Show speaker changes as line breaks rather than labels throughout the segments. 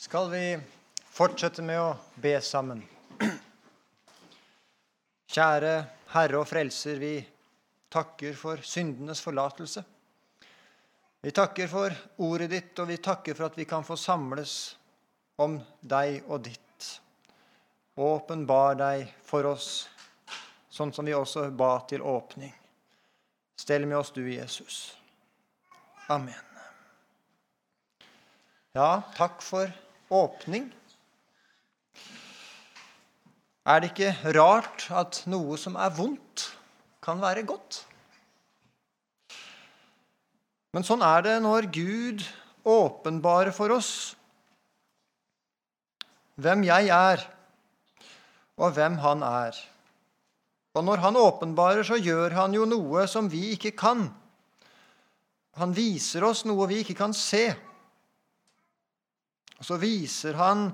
skal vi fortsette med å be sammen. Kjære Herre og Frelser, vi takker for syndenes forlatelse. Vi takker for ordet ditt, og vi takker for at vi kan få samles om deg og ditt. Åpenbar deg for oss, sånn som vi også ba til åpning. Stell med oss, du Jesus. Amen. Ja, takk for åpning. Er det ikke rart at noe som er vondt, kan være godt? Men sånn er det når Gud åpenbarer for oss hvem jeg er, og hvem Han er. Og når Han åpenbarer, så gjør Han jo noe som vi ikke kan. Han viser oss noe vi ikke kan se. Og så viser han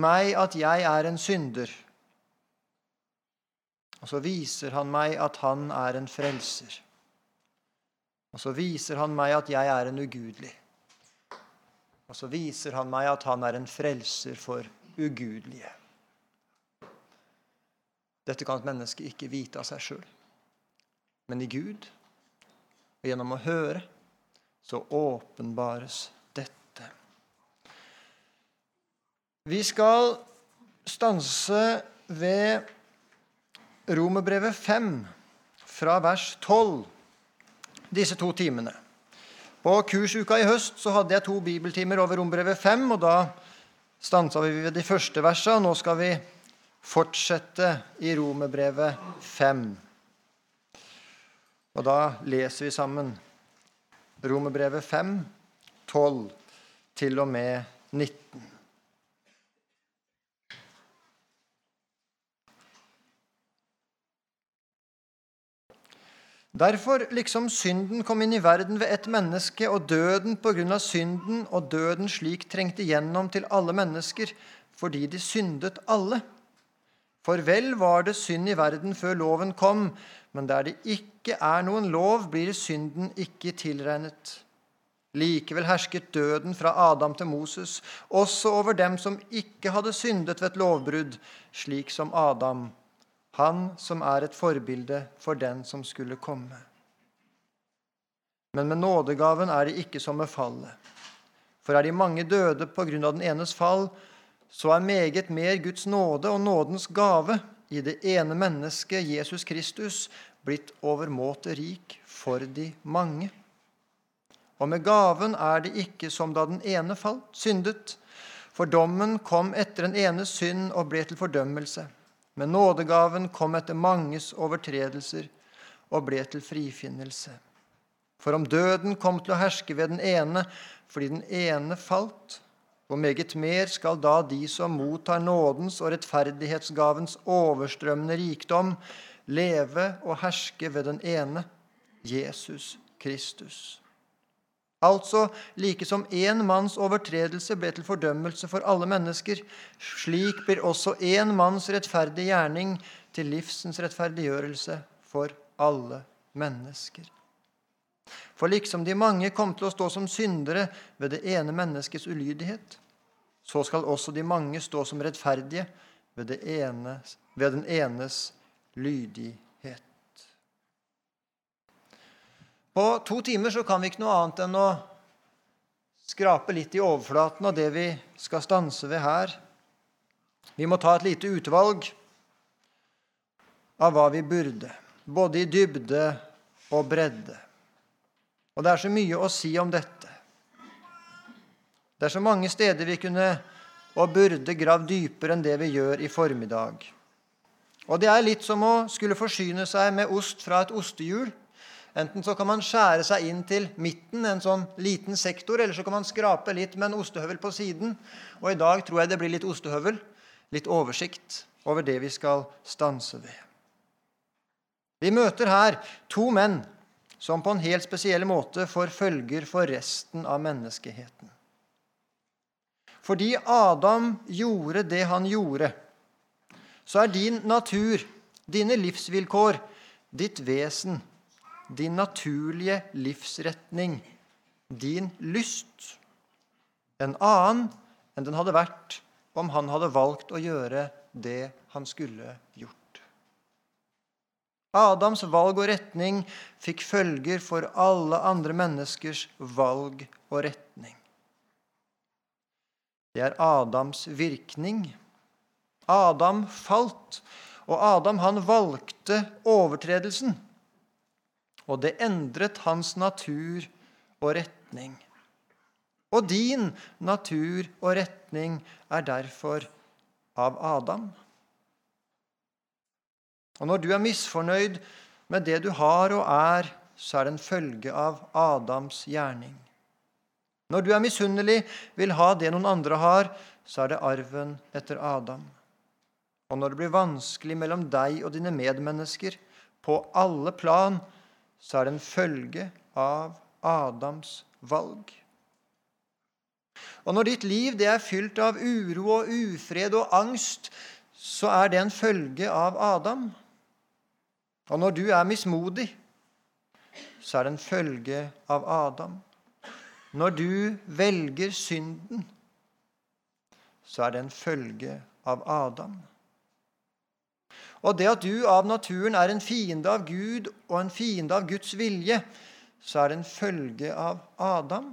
meg at jeg er en synder. Og så viser han meg at han er en frelser. Og så viser han meg at jeg er en ugudelig. Og så viser han meg at han er en frelser for ugudelige. Dette kan et menneske ikke vite av seg sjøl. Men i Gud, og gjennom å høre, så åpenbares Vi skal stanse ved Romerbrevet 5, fra vers 12, disse to timene. På kursuka i høst så hadde jeg to bibeltimer over Romerbrevet 5, og da stansa vi ved de første versene. Og nå skal vi fortsette i Romerbrevet 5. Og da leser vi sammen Romerbrevet 5, 12 til og med 19. Derfor, liksom synden kom inn i verden ved ett menneske, og døden på grunn av synden, og døden slik trengte gjennom til alle mennesker, fordi de syndet alle. For vel var det synd i verden før loven kom, men der det ikke er noen lov, blir synden ikke tilregnet. Likevel hersket døden fra Adam til Moses, også over dem som ikke hadde syndet ved et lovbrudd, slik som Adam han som er et forbilde for den som skulle komme. Men med nådegaven er det ikke som med fallet. For er de mange døde på grunn av den enes fall, så er meget mer Guds nåde og nådens gave i det ene mennesket, Jesus Kristus, blitt overmåte rik for de mange. Og med gaven er det ikke som da den ene falt, syndet. For dommen kom etter den enes synd og ble til fordømmelse. Men nådegaven kom etter manges overtredelser og ble til frifinnelse. For om døden kom til å herske ved den ene fordi den ene falt, hvor meget mer skal da de som mottar nådens og rettferdighetsgavens overstrømmende rikdom, leve og herske ved den ene, Jesus Kristus. Altså like som én manns overtredelse ble til fordømmelse for alle mennesker, slik blir også én manns rettferdige gjerning til livsens rettferdiggjørelse for alle mennesker. For liksom de mange kom til å stå som syndere ved det ene menneskets ulydighet, så skal også de mange stå som rettferdige ved, ene, ved den enes lydighet. På to timer så kan vi ikke noe annet enn å skrape litt i overflaten av det vi skal stanse ved her. Vi må ta et lite utvalg av hva vi burde, både i dybde og bredde. Og det er så mye å si om dette. Det er så mange steder vi kunne og burde gravd dypere enn det vi gjør i formiddag. Og det er litt som å skulle forsyne seg med ost fra et ostehjul. Enten så kan man skjære seg inn til midten, en sånn liten sektor, eller så kan man skrape litt med en ostehøvel på siden. Og i dag tror jeg det blir litt ostehøvel, litt oversikt over det vi skal stanse ved. Vi møter her to menn som på en helt spesiell måte får følger for resten av menneskeheten. Fordi Adam gjorde det han gjorde, så er din natur, dine livsvilkår, ditt vesen din naturlige livsretning, din lyst, en annen enn den hadde vært om han hadde valgt å gjøre det han skulle gjort. Adams valg og retning fikk følger for alle andre menneskers valg og retning. Det er Adams virkning. Adam falt, og Adam han valgte overtredelsen. Og det endret hans natur og retning. Og din natur og retning er derfor av Adam. Og når du er misfornøyd med det du har og er, så er det en følge av Adams gjerning. Når du er misunnelig, vil ha det noen andre har, så er det arven etter Adam. Og når det blir vanskelig mellom deg og dine medmennesker, på alle plan, så er det en følge av Adams valg. Og når ditt liv det er fylt av uro og ufred og angst, så er det en følge av Adam. Og når du er mismodig, så er det en følge av Adam. Når du velger synden, så er det en følge av Adam. Og det at du av naturen er en fiende av Gud og en fiende av Guds vilje, så er det en følge av Adam.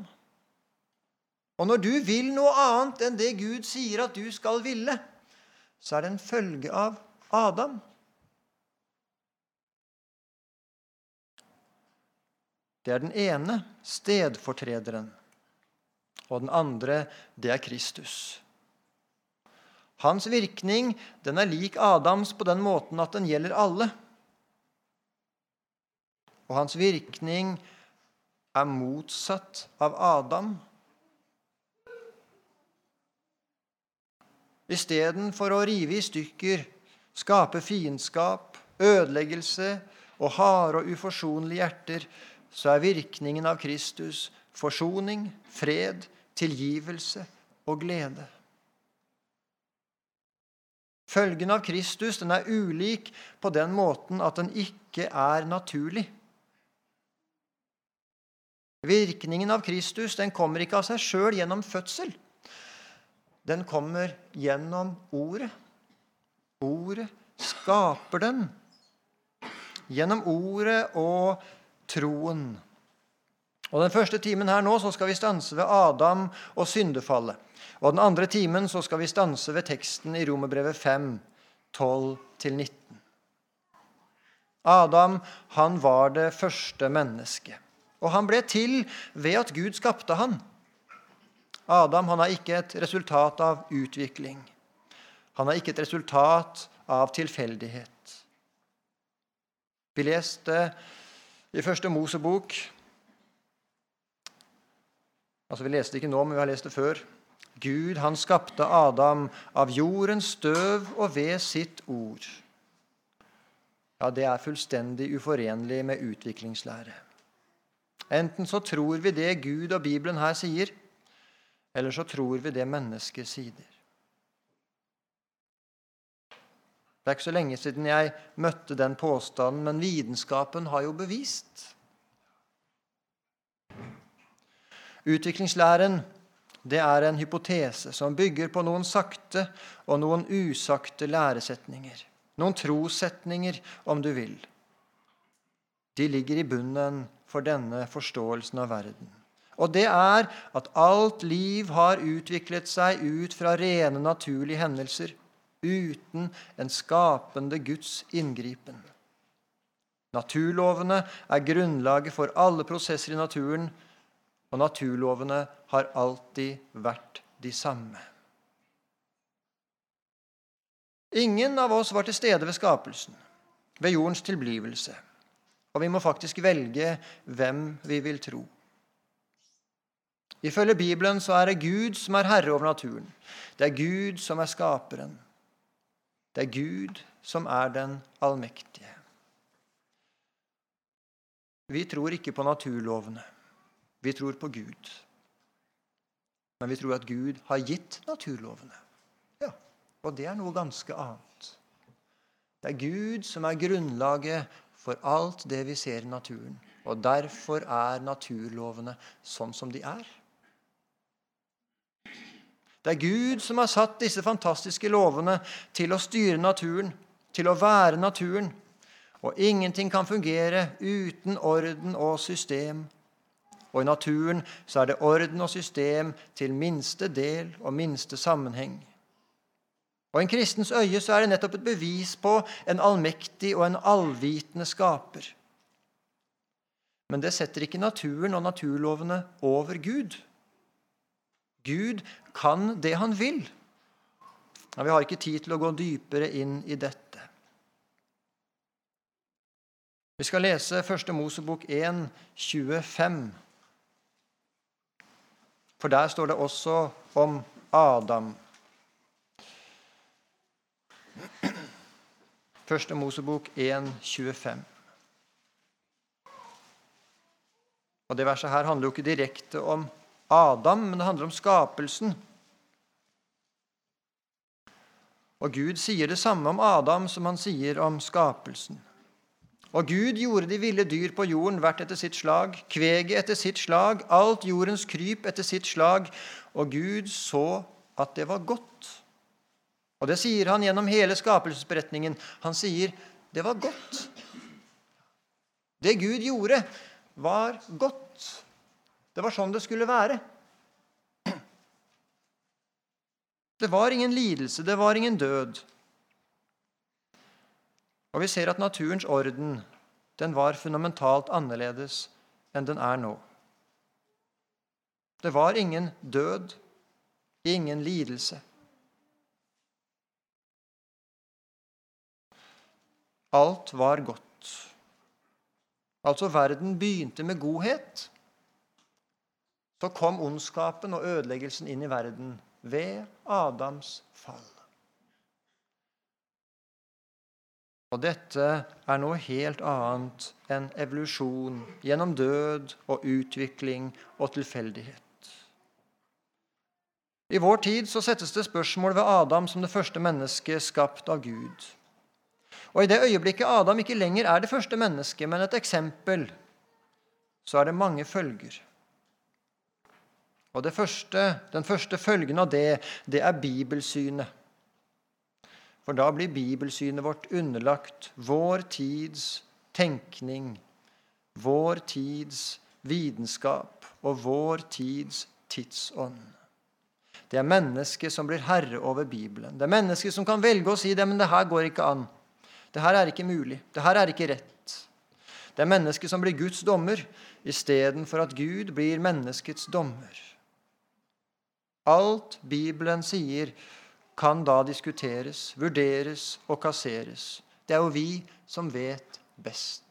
Og når du vil noe annet enn det Gud sier at du skal ville, så er det en følge av Adam. Det er den ene stedfortrederen, og den andre, det er Kristus. Hans virkning den er lik Adams på den måten at den gjelder alle. Og hans virkning er motsatt av Adam Istedenfor å rive i stykker, skape fiendskap, ødeleggelse og harde og uforsonlige hjerter, så er virkningen av Kristus forsoning, fred, tilgivelse og glede. Følgen av Kristus den er ulik på den måten at den ikke er naturlig. Virkningen av Kristus den kommer ikke av seg sjøl gjennom fødsel den kommer gjennom Ordet. Ordet skaper den. Gjennom Ordet og troen. Og Den første timen her nå så skal vi stanse ved Adam og syndefallet. Og Den andre timen så skal vi stanse ved teksten i Romerbrevet 5, 12-19. Adam han var det første mennesket. Og han ble til ved at Gud skapte han. Adam han er ikke et resultat av utvikling. Han er ikke et resultat av tilfeldighet. Vi leste i første Mosebok altså Vi leste ikke nå, men vi har lest det før. Gud, han skapte Adam av jordens støv og ved sitt ord. Ja, det er fullstendig uforenlig med utviklingslære. Enten så tror vi det Gud og Bibelen her sier, eller så tror vi det mennesket sier. Det er ikke så lenge siden jeg møtte den påstanden, men vitenskapen har jo bevist. Utviklingslæren det er en hypotese som bygger på noen sakte og noen usakte læresetninger. Noen trossetninger, om du vil. De ligger i bunnen for denne forståelsen av verden. Og det er at alt liv har utviklet seg ut fra rene, naturlige hendelser, uten en skapende Guds inngripen. Naturlovene er grunnlaget for alle prosesser i naturen, og naturlovene har alltid vært de samme. Ingen av oss var til stede ved skapelsen, ved jordens tilblivelse, og vi må faktisk velge hvem vi vil tro. Ifølge Bibelen så er det Gud som er herre over naturen. Det er Gud som er skaperen. Det er Gud som er den allmektige. Vi tror ikke på naturlovene. Vi tror på Gud. Men vi tror at Gud har gitt naturlovene. Ja, Og det er noe ganske annet. Det er Gud som er grunnlaget for alt det vi ser i naturen. Og derfor er naturlovene sånn som de er. Det er Gud som har satt disse fantastiske lovene til å styre naturen, til å være naturen. Og ingenting kan fungere uten orden og system. Og i naturen så er det orden og system til minste del og minste sammenheng. Og I en kristens øye så er det nettopp et bevis på en allmektig og en allvitende skaper. Men det setter ikke naturen og naturlovene over Gud. Gud kan det han vil. Men vi har ikke tid til å gå dypere inn i dette. Vi skal lese 1. Mosebok 1, 25. For der står det også om Adam. Første Mosebok 1, 25. Og Det verset her handler jo ikke direkte om Adam, men det handler om skapelsen. Og Gud sier det samme om Adam som han sier om skapelsen. Og Gud gjorde de ville dyr på jorden hvert etter sitt slag, kveget etter sitt slag, alt jordens kryp etter sitt slag, og Gud så at det var godt. Og det sier han gjennom hele skapelsesberetningen. Han sier det var godt. Det Gud gjorde, var godt. Det var sånn det skulle være. Det var ingen lidelse, det var ingen død. Og vi ser at naturens orden den var fundamentalt annerledes enn den er nå. Det var ingen død, ingen lidelse. Alt var godt. Altså verden begynte med godhet. Så kom ondskapen og ødeleggelsen inn i verden ved Adams fall. Og dette er noe helt annet enn evolusjon gjennom død og utvikling og tilfeldighet. I vår tid så settes det spørsmål ved Adam som det første mennesket skapt av Gud. Og i det øyeblikket Adam ikke lenger er det første mennesket, men et eksempel, så er det mange følger. Og første, Den første følgen av det, det er bibelsynet. For da blir bibelsynet vårt underlagt vår tids tenkning, vår tids vitenskap og vår tids tidsånd. Det er mennesket som blir herre over Bibelen. Det er mennesket som kan velge å si det, men det her går ikke an. Det her er ikke mulig. Det her er ikke rett. Det er mennesket som blir Guds dommer, istedenfor at Gud blir menneskets dommer. Alt Bibelen sier, kan da diskuteres, vurderes og kasseres. Det er jo vi som vet best.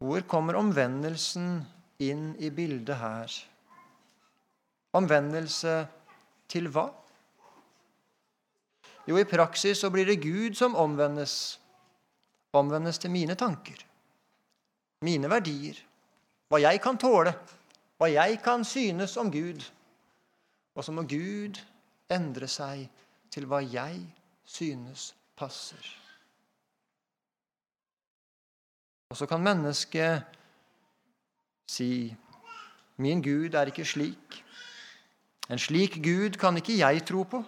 Hvor kommer omvendelsen inn i bildet her? Omvendelse til hva? Jo, i praksis så blir det Gud som omvendes. Omvendes til mine tanker, mine verdier, hva jeg kan tåle, hva jeg kan synes om Gud. Og så må Gud endre seg til hva jeg synes passer. Og så kan mennesket si 'Min Gud er ikke slik'. En slik Gud kan ikke jeg tro på.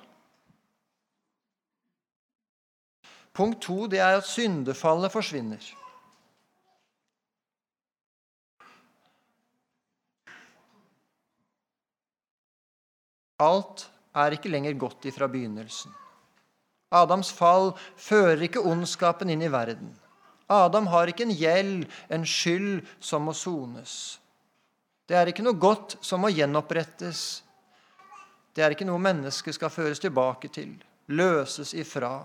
Punkt to det er at syndefallet forsvinner. Alt er ikke lenger godt ifra begynnelsen. Adams fall fører ikke ondskapen inn i verden. Adam har ikke en gjeld, en skyld, som må sones. Det er ikke noe godt som må gjenopprettes det er ikke noe mennesket skal føres tilbake til, løses ifra.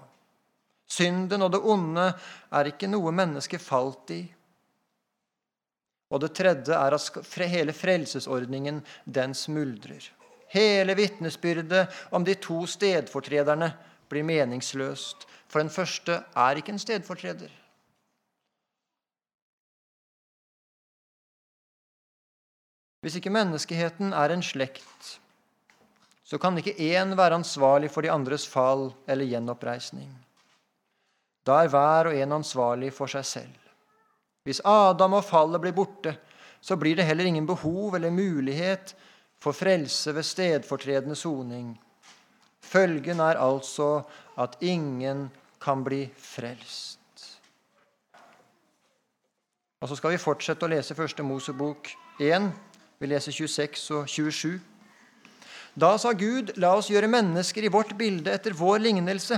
Synden og det onde er ikke noe mennesket falt i. Og det tredje er at hele frelsesordningen, den smuldrer. Hele vitnesbyrdet om de to stedfortrederne blir meningsløst, for den første er ikke en stedfortreder. Hvis ikke menneskeheten er en slekt så kan ikke én være ansvarlig for de andres fall eller gjenoppreisning. Da er hver og en ansvarlig for seg selv. Hvis Adam og fallet blir borte, så blir det heller ingen behov eller mulighet for frelse ved stedfortredende soning. Følgen er altså at ingen kan bli frelst. Og Så skal vi fortsette å lese Første Mosebok 1. Vi leser 26 og 27. Da sa Gud, la oss gjøre mennesker i vårt bilde etter vår lignelse.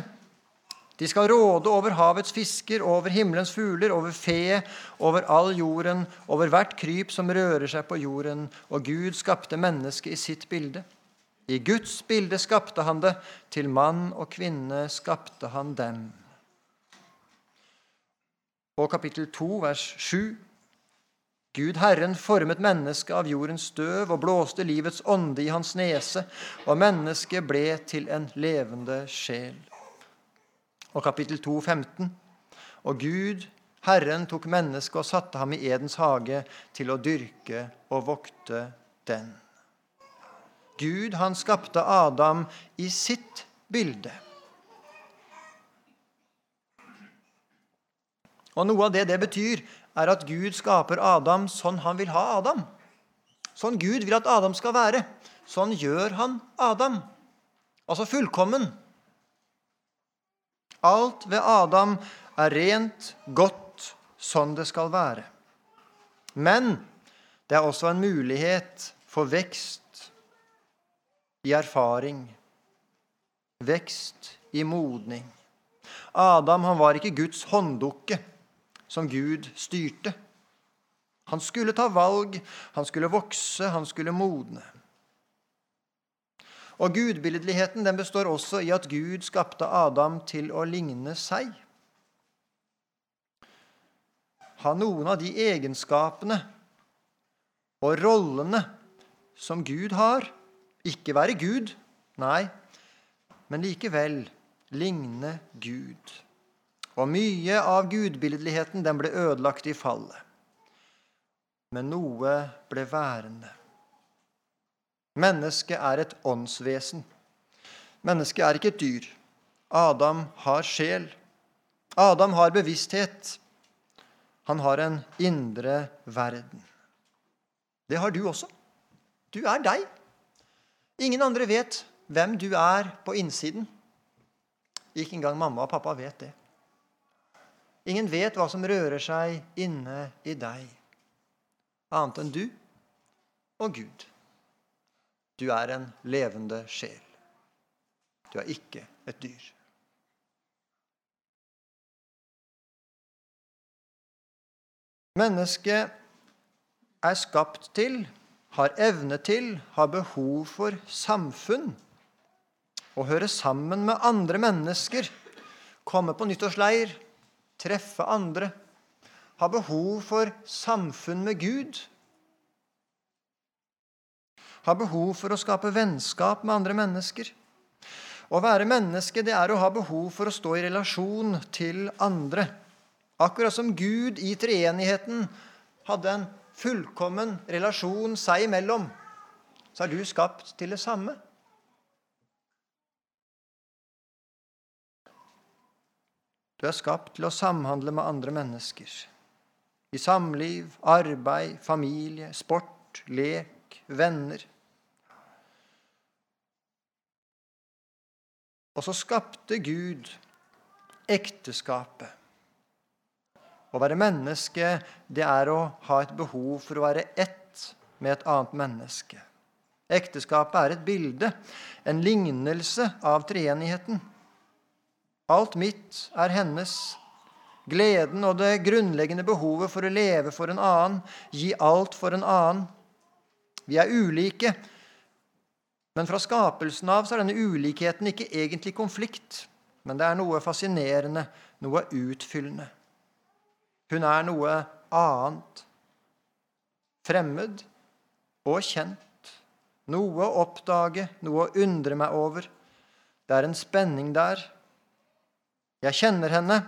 De skal råde over havets fisker, over himmelens fugler, over fe, over all jorden, over hvert kryp som rører seg på jorden. Og Gud skapte mennesket i sitt bilde. I Guds bilde skapte han det, til mann og kvinne skapte han dem. Og kapittel 2, vers 7. Gud Herren formet mennesket av jordens støv og blåste livets ånde i hans nese, og mennesket ble til en levende sjel. Og kapittel 2, 15. Og Gud, Herren, tok mennesket og satte ham i Edens hage til å dyrke og vokte den. Gud, han skapte Adam i sitt bilde. Og noe av det det betyr, er at Gud skaper Adam sånn han vil ha Adam. Sånn Gud vil at Adam skal være. Sånn gjør han Adam. Altså fullkommen. Alt ved Adam er rent, godt, sånn det skal være. Men det er også en mulighet for vekst i erfaring, vekst i modning. Adam han var ikke Guds hånddukke som Gud styrte. Han skulle ta valg, han skulle vokse, han skulle modne. Og Gudbilledligheten den består også i at Gud skapte Adam til å ligne seg. Ha noen av de egenskapene og rollene som Gud har. Ikke være Gud, nei, men likevel ligne Gud. Og mye av gudbilledligheten den ble ødelagt i fallet. Men noe ble værende. Mennesket er et åndsvesen. Mennesket er ikke et dyr. Adam har sjel. Adam har bevissthet. Han har en indre verden. Det har du også. Du er deg. Ingen andre vet hvem du er på innsiden. Ikke engang mamma og pappa vet det. Ingen vet hva som rører seg inne i deg, annet enn du og Gud. Du er en levende sjel. Du er ikke et dyr. Mennesket er skapt til, har evne til, har behov for samfunn. Å høre sammen med andre mennesker, komme på nyttårsleir, treffe andre, ha behov for samfunn med Gud. Ha behov for å skape vennskap med andre mennesker. Å være menneske det er å ha behov for å stå i relasjon til andre. Akkurat som Gud i treenigheten hadde en fullkommen relasjon seg imellom, så er du skapt til det samme. Du er skapt til å samhandle med andre mennesker. I samliv, arbeid, familie, sport, lek, venner. Og så skapte Gud ekteskapet. Å være menneske, det er å ha et behov for å være ett med et annet menneske. Ekteskapet er et bilde, en lignelse av treenigheten. Alt mitt er hennes. Gleden og det grunnleggende behovet for å leve for en annen, gi alt for en annen. Vi er ulike, men fra skapelsen av så er denne ulikheten ikke egentlig konflikt, men det er noe fascinerende, noe utfyllende. Hun er noe annet. Fremmed og kjent. Noe å oppdage, noe å undre meg over. Det er en spenning der jeg kjenner henne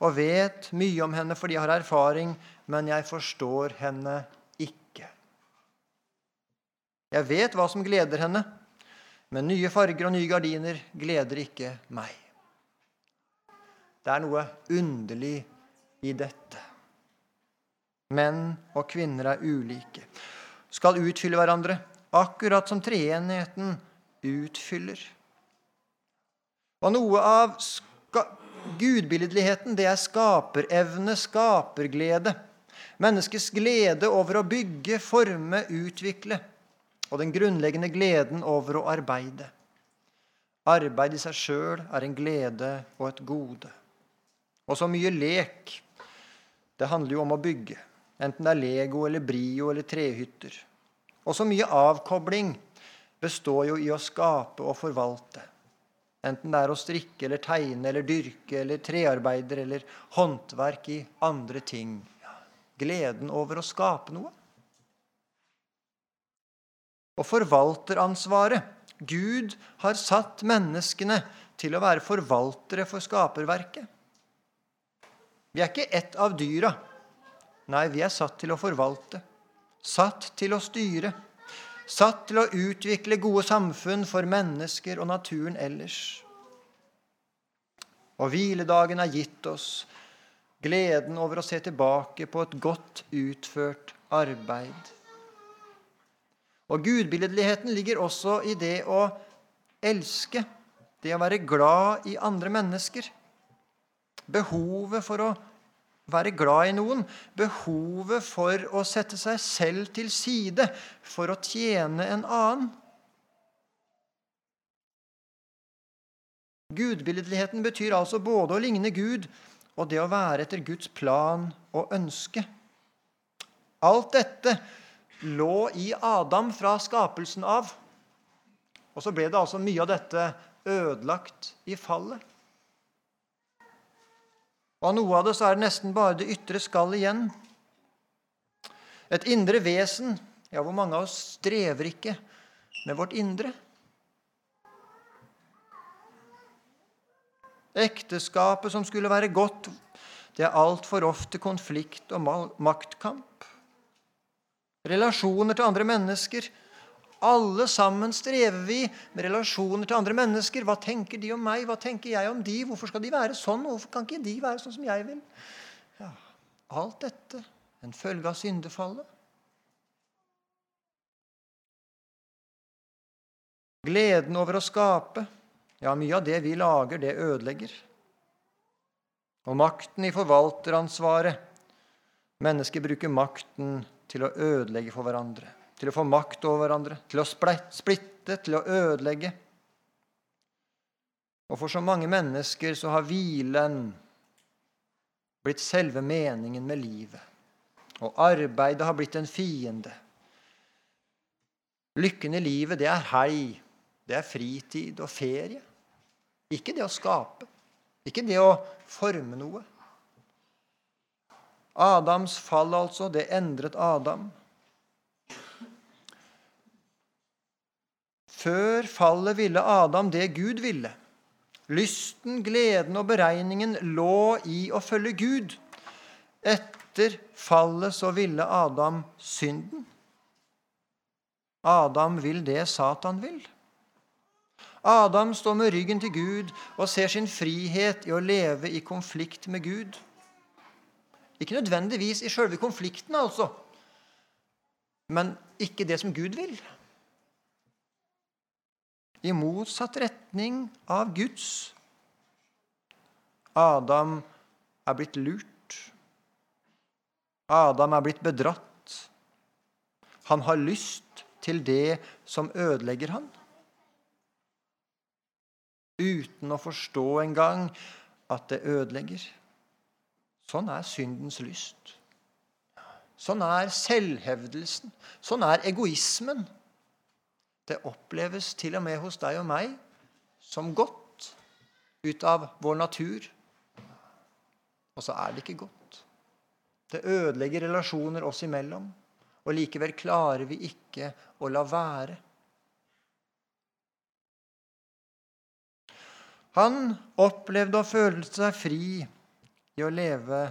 og vet mye om henne fordi jeg har erfaring, men jeg forstår henne ikke. Jeg vet hva som gleder henne, men nye farger og nye gardiner gleder ikke meg. Det er noe underlig i dette. Menn og kvinner er ulike. Skal utfylle hverandre, akkurat som treenigheten utfyller. Og noe av gudbilledligheten, det er skaperevne, skaperglede. Menneskets glede over å bygge, forme, utvikle. Og den grunnleggende gleden over å arbeide. Arbeid i seg sjøl er en glede og et gode. Og så mye lek. Det handler jo om å bygge. Enten det er Lego eller Brio eller trehytter. Og så mye avkobling består jo i å skape og forvalte. Enten det er å strikke eller tegne eller dyrke eller trearbeider eller håndverk i andre ting. Gleden over å skape noe. Og forvalteransvaret. Gud har satt menneskene til å være forvaltere for skaperverket. Vi er ikke ett av dyra. Nei, vi er satt til å forvalte. Satt til å styre. Satt til å utvikle gode samfunn for mennesker og naturen ellers. Og hviledagen er gitt oss gleden over å se tilbake på et godt utført arbeid. Og gudbilledligheten ligger også i det å elske, det å være glad i andre mennesker. Behovet for å være glad i noen, behovet for å sette seg selv til side for å tjene en annen. Gudbilledligheten betyr altså både å ligne Gud og det å være etter Guds plan og ønske. Alt dette lå i Adam fra skapelsen av. Og så ble det altså mye av dette ødelagt i fallet. Og av noe av det så er det nesten bare det ytre skall igjen. Et indre vesen. Ja, hvor mange av oss strever ikke med vårt indre? Ekteskapet som skulle være godt, det er altfor ofte konflikt og maktkamp. Relasjoner til andre mennesker alle sammen strever vi med relasjoner til andre mennesker. Hva tenker de om meg? Hva tenker jeg om de? Hvorfor skal de være sånn? Hvorfor kan ikke de være sånn som jeg vil? Ja, alt dette en følge av syndefallet. Gleden over å skape. Ja, mye av det vi lager, det ødelegger. Og makten i forvalteransvaret. Mennesker bruker makten til å ødelegge for hverandre til å få makt over hverandre, til å splitte, til å ødelegge. Og for så mange mennesker så har hvilen blitt selve meningen med livet. Og arbeidet har blitt en fiende. Lykken i livet, det er helg, det er fritid og ferie. Ikke det å skape, ikke det å forme noe. Adams fall, altså, det endret Adam. Før fallet ville Adam det Gud ville. Lysten, gleden og beregningen lå i å følge Gud. Etter fallet så ville Adam synden. Adam vil det Satan vil. Adam står med ryggen til Gud og ser sin frihet i å leve i konflikt med Gud. Ikke nødvendigvis i sjølve konflikten, altså, men ikke det som Gud vil i motsatt retning av Guds. Adam er blitt lurt. Adam er blitt bedratt. Han har lyst til det som ødelegger han. Uten å forstå engang at det ødelegger. Sånn er syndens lyst. Sånn er selvhevdelsen. Sånn er egoismen. Det oppleves til og med hos deg og meg som godt ut av vår natur. Og så er det ikke godt. Det ødelegger relasjoner oss imellom. Og likevel klarer vi ikke å la være. Han opplevde og føle seg fri i å leve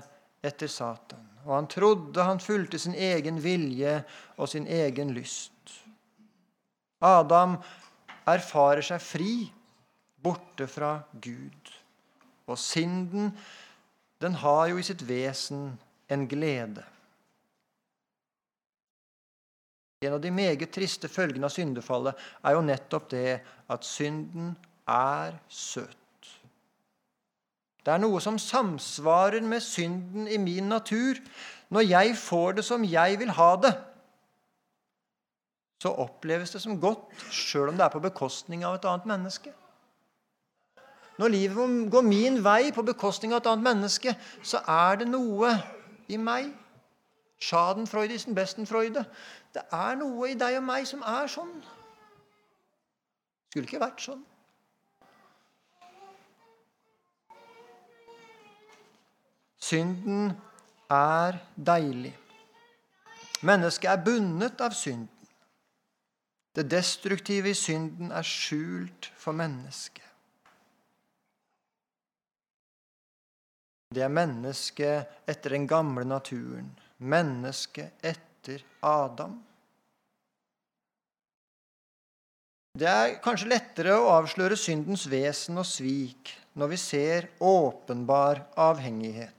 etter Satan. Og han trodde han fulgte sin egen vilje og sin egen lyst. Adam erfarer seg fri borte fra Gud. Og synden, den har jo i sitt vesen en glede. En av de meget triste følgene av syndefallet er jo nettopp det at synden er søt. Det er noe som samsvarer med synden i min natur. Når jeg får det som jeg vil ha det, så oppleves det som godt sjøl om det er på bekostning av et annet menneske. Når livet går min vei på bekostning av et annet menneske, så er det noe i meg Schadenfreudisen, Bestenfreude. Det er noe i deg og meg som er sånn. Skulle ikke vært sånn. Synden er deilig. Mennesket er bundet av synden. Det destruktive i synden er skjult for mennesket. Det er mennesket etter den gamle naturen mennesket etter Adam. Det er kanskje lettere å avsløre syndens vesen og svik når vi ser åpenbar avhengighet.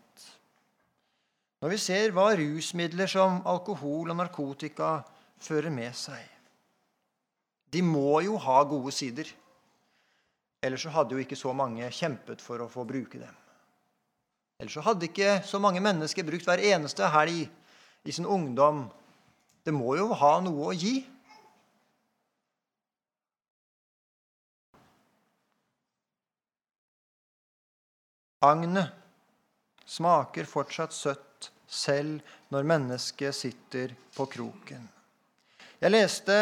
Når vi ser hva rusmidler som alkohol og narkotika fører med seg. De må jo ha gode sider. Ellers så hadde jo ikke så mange kjempet for å få bruke dem. Ellers så hadde ikke så mange mennesker brukt hver eneste helg i sin ungdom. Det må jo ha noe å gi. Agnet smaker fortsatt søtt selv når mennesket sitter på kroken. Jeg leste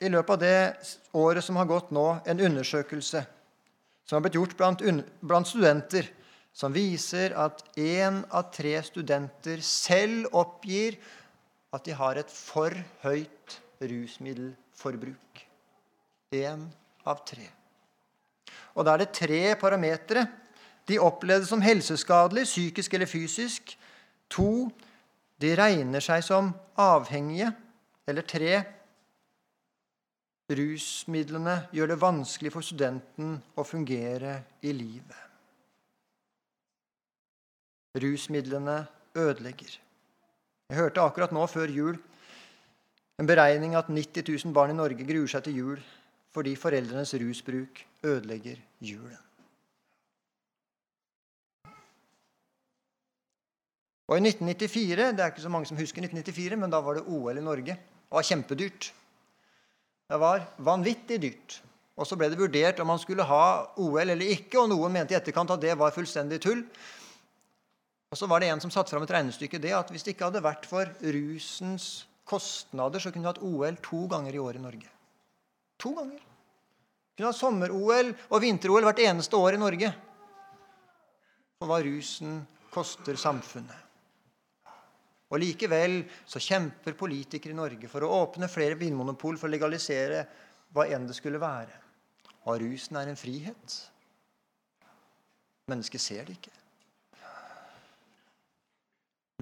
i løpet av det året som har gått nå, en undersøkelse som har blitt gjort blant, blant studenter som viser at én av tre studenter selv oppgir at de har et for høyt rusmiddelforbruk. Én av tre. Og da er det tre parametere. De opplevde som helseskadelig, psykisk eller fysisk. To, de regner seg som avhengige. Eller tre, rusmidlene gjør det vanskelig for studenten å fungere i livet. Rusmidlene ødelegger. Jeg hørte akkurat nå før jul en beregning at 90 000 barn i Norge gruer seg til jul fordi foreldrenes rusbruk ødelegger julen. Og i 1994 Det er ikke så mange som husker 1994, men da var det OL i Norge. Det var kjempedyrt. Det var vanvittig dyrt. Og så ble det vurdert om man skulle ha OL eller ikke, og noen mente i etterkant at det var fullstendig tull. Og så var det en som satte fram et regnestykke det at hvis det ikke hadde vært for rusens kostnader, så kunne vi hatt OL to ganger i år i Norge. To ganger. Vi kunne hatt sommer-OL og vinter-OL hvert eneste år i Norge. Og hva rusen koster samfunnet. Og Likevel så kjemper politikere i Norge for å åpne flere vinmonopol for å legalisere hva enn det skulle være. Og rusen er en frihet. Mennesket ser det ikke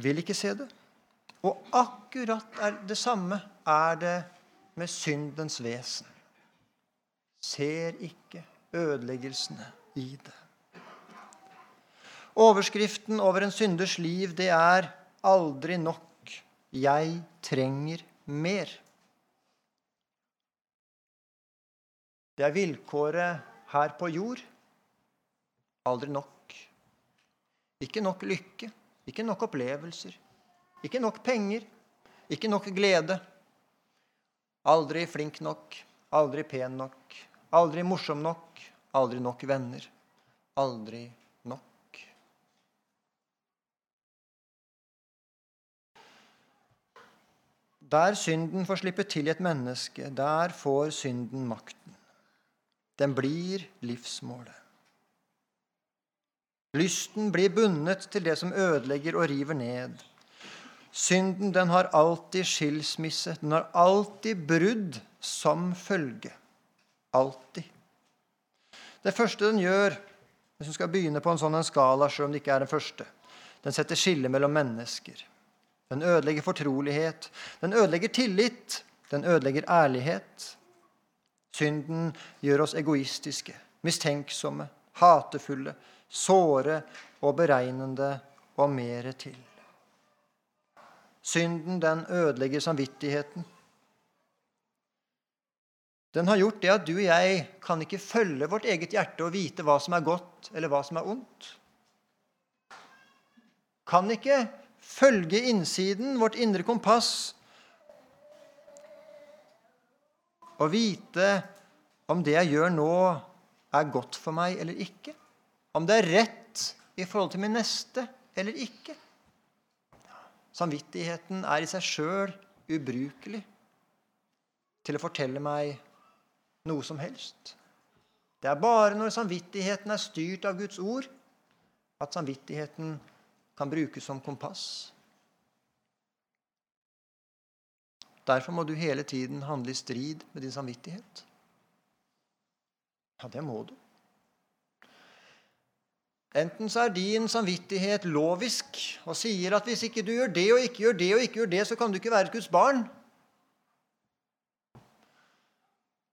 vil ikke se det. Og akkurat det samme er det med syndens vesen. Ser ikke ødeleggelsene i det. Overskriften over en synders liv, det er 'aldri nok'. Jeg trenger mer. Det er vilkåret her på jord. Aldri nok. Ikke nok lykke, ikke nok opplevelser, ikke nok penger, ikke nok glede. Aldri flink nok, aldri pen nok, aldri morsom nok, aldri nok venner. Aldri nok. Der synden får slippe til i et menneske, der får synden makten. Den blir livsmålet. Lysten blir bundet til det som ødelegger og river ned. Synden den har alltid skilsmisse, den har alltid brudd som følge. Alltid. Det første den gjør, hvis hun skal begynne på en sånn skala, selv om det ikke er den første, den setter skille mellom mennesker. Den ødelegger fortrolighet. Den ødelegger tillit. Den ødelegger ærlighet. Synden gjør oss egoistiske, mistenksomme, hatefulle, såre og beregnende og mere til. Synden, den ødelegger samvittigheten. Den har gjort det at du og jeg kan ikke følge vårt eget hjerte og vite hva som er godt, eller hva som er ondt. Kan ikke følge innsiden, vårt indre kompass, og vite om det jeg gjør nå, er godt for meg eller ikke. Om det er rett i forhold til min neste eller ikke. Samvittigheten er i seg sjøl ubrukelig til å fortelle meg noe som helst. Det er bare når samvittigheten er styrt av Guds ord, at samvittigheten kan brukes som kompass. Derfor må du hele tiden handle i strid med din samvittighet. Ja, det må du. Enten så er din samvittighet lovisk og sier at hvis ikke du gjør det og ikke gjør det og ikke gjør det, så kan du ikke være Guds barn.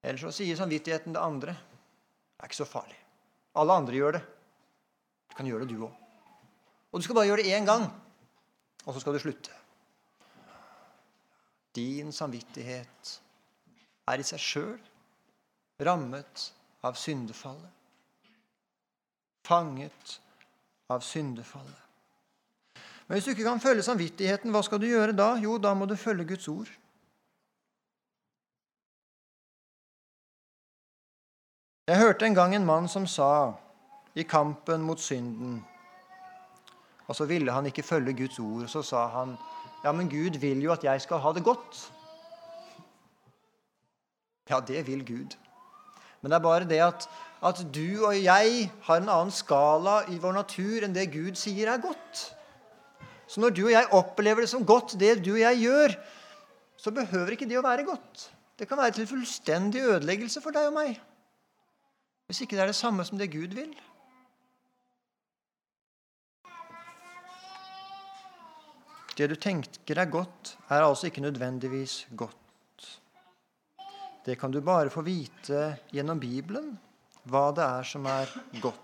Eller så sier samvittigheten det andre. Det er ikke så farlig. Alle andre gjør det. Du kan gjøre det, du òg. Og du skal bare gjøre det én gang, og så skal du slutte. Din samvittighet er i seg sjøl rammet av syndefallet. Fanget av syndefallet. Men hvis du ikke kan følge samvittigheten, hva skal du gjøre da? Jo, da må du følge Guds ord. Jeg hørte en gang en mann som sa i kampen mot synden Og så ville han ikke følge Guds ord. og Så sa han, 'Ja, men Gud vil jo at jeg skal ha det godt.' Ja, det vil Gud. Men det er bare det at, at du og jeg har en annen skala i vår natur enn det Gud sier er godt. Så når du og jeg opplever det som godt, det du og jeg gjør, så behøver ikke det å være godt. Det kan være til fullstendig ødeleggelse for deg og meg. Hvis ikke det er det samme som det Gud vil. Det du tenker er godt, er altså ikke nødvendigvis godt. Det kan du bare få vite gjennom Bibelen, hva det er som er godt.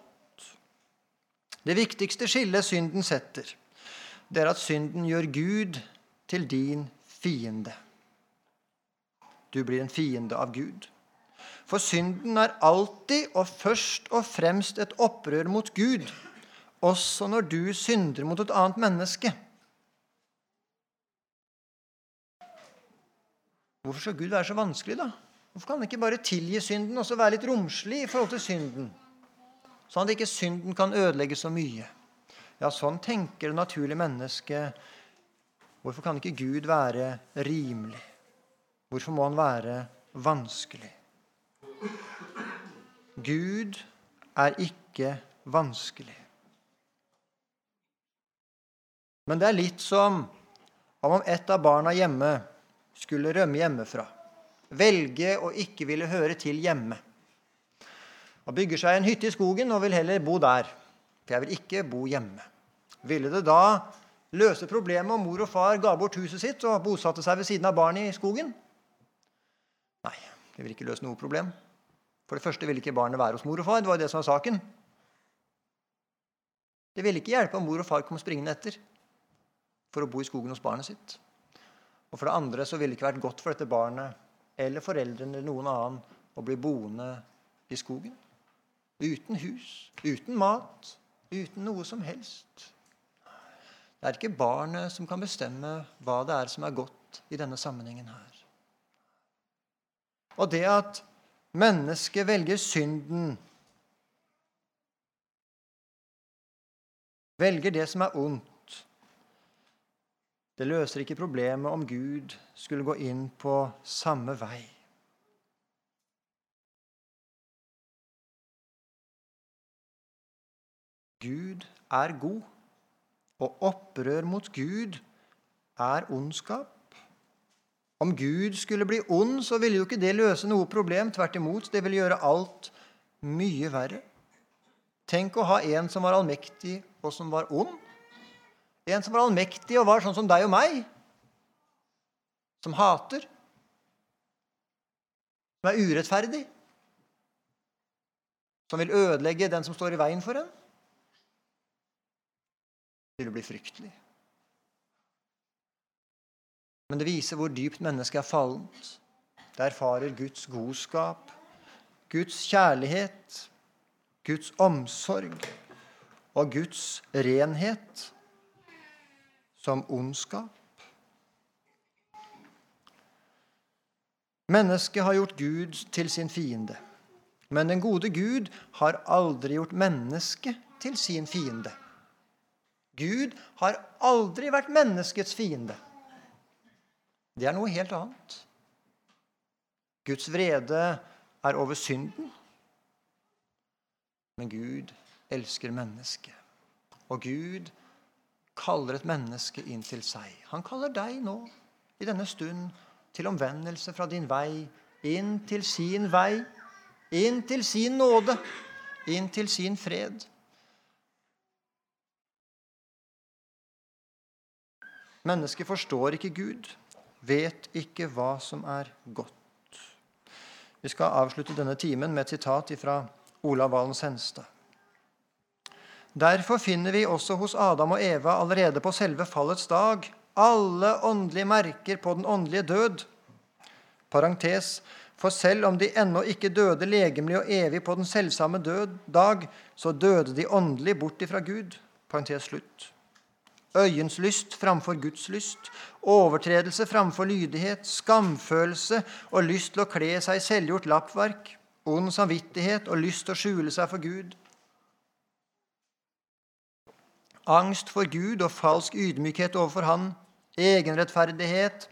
Det viktigste skillet synden setter, det er at synden gjør Gud til din fiende. Du blir en fiende av Gud. For synden er alltid og først og fremst et opprør mot Gud, også når du synder mot et annet menneske. Hvorfor skal Gud være så vanskelig, da? Hvorfor kan han ikke bare tilgi synden og så være litt romslig i forhold til synden? Sånn at ikke synden kan ødelegge så mye. Ja, sånn tenker det naturlige mennesket. Hvorfor kan ikke Gud være rimelig? Hvorfor må han være vanskelig? Gud er ikke vanskelig. Men det er litt som om et av barna hjemme skulle rømme hjemmefra velge å ikke ville høre til hjemme. Og bygger seg en hytte i skogen og vil heller bo der. For jeg vil ikke bo hjemme. Ville det da løse problemet om mor og far ga bort huset sitt og bosatte seg ved siden av barnet i skogen? Nei, det vil ikke løse noe problem. For det første ville ikke barnet være hos mor og far. Det var jo det som var saken. Det ville ikke hjelpe om mor og far kom springende etter for å bo i skogen hos barnet sitt. Og for det andre så ville det ikke vært godt for dette barnet eller foreldrene eller noen annen å bli boende i skogen. Uten hus, uten mat, uten noe som helst. Det er ikke barnet som kan bestemme hva det er som er godt i denne sammenhengen her. Og det at mennesket velger synden, velger det som er ondt, det løser ikke problemet om Gud skulle gå inn på samme vei. Gud er god, og opprør mot Gud er ondskap. Om Gud skulle bli ond, så ville jo ikke det løse noe problem. Tvert imot, det ville gjøre alt mye verre. Tenk å ha en som var allmektig, og som var ond. En som var allmektig og var sånn som deg og meg. Som hater. Som er urettferdig. Som vil ødelegge den som står i veien for en. Det ville bli fryktelig. Men det viser hvor dypt mennesket er fallent. det erfarer Guds godskap, Guds kjærlighet, Guds omsorg og Guds renhet som ondskap. Mennesket har gjort Gud til sin fiende. Men den gode Gud har aldri gjort mennesket til sin fiende. Gud har aldri vært menneskets fiende. Det er noe helt annet. Guds vrede er over synden. Men Gud elsker mennesket. Og Gud kaller et menneske inn til seg. Han kaller deg nå, i denne stund, til omvendelse fra din vei, inn til sin vei, inn til sin nåde, inn til sin fred. Mennesket forstår ikke Gud, vet ikke hva som er godt. Vi skal avslutte denne timen med et sitat fra Olav Valen Senstad. Derfor finner vi også hos Adam og Eva allerede på selve fallets dag alle åndelige merker på den åndelige død. Parentes, for selv om de ennå ikke døde legemlig og evig på den selvsamme død, dag, så døde de åndelig bort ifra Gud. Parentes slutt. Øyens lyst framfor Guds lyst, overtredelse framfor lydighet, skamfølelse og lyst til å kle seg i selvgjort lappverk, ond samvittighet og lyst til å skjule seg for Gud. Angst for Gud og falsk ydmykhet overfor Han, egenrettferdighet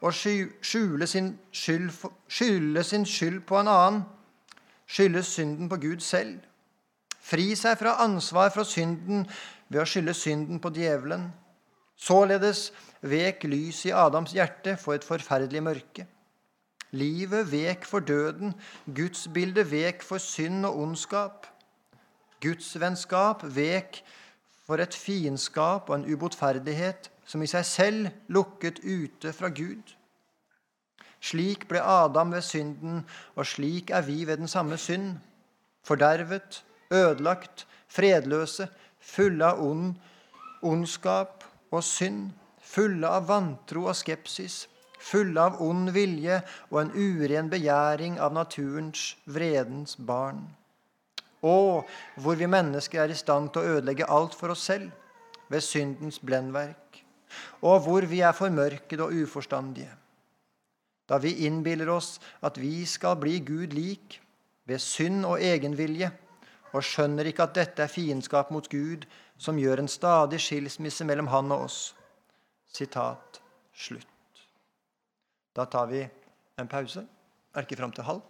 og skjule sin skyld, skylde sin skyld på en annen, skylde synden på Gud selv. Fri seg fra ansvar fra synden ved å skylde synden på djevelen. Således vek lys i Adams hjerte for et forferdelig mørke. Livet vek for døden, gudsbildet vek for synd og ondskap. Gudsvennskap vek for et fiendskap og en ubotferdighet som i seg selv lukket ute fra Gud. Slik ble Adam ved synden, og slik er vi ved den samme synd. Fordervet, ødelagt, fredløse, fulle av ond, ondskap og synd. Fulle av vantro og skepsis, fulle av ond vilje og en uren begjæring av naturens, vredens barn. Og hvor vi mennesker er i stand til å ødelegge alt for oss selv ved syndens blendverk, og hvor vi er formørkede og uforstandige. Da vi innbiller oss at vi skal bli Gud lik ved synd og egenvilje, og skjønner ikke at dette er fiendskap mot Gud, som gjør en stadig skilsmisse mellom han og oss. Sitat slutt. Da tar vi en pause. Er ikke fram til halv.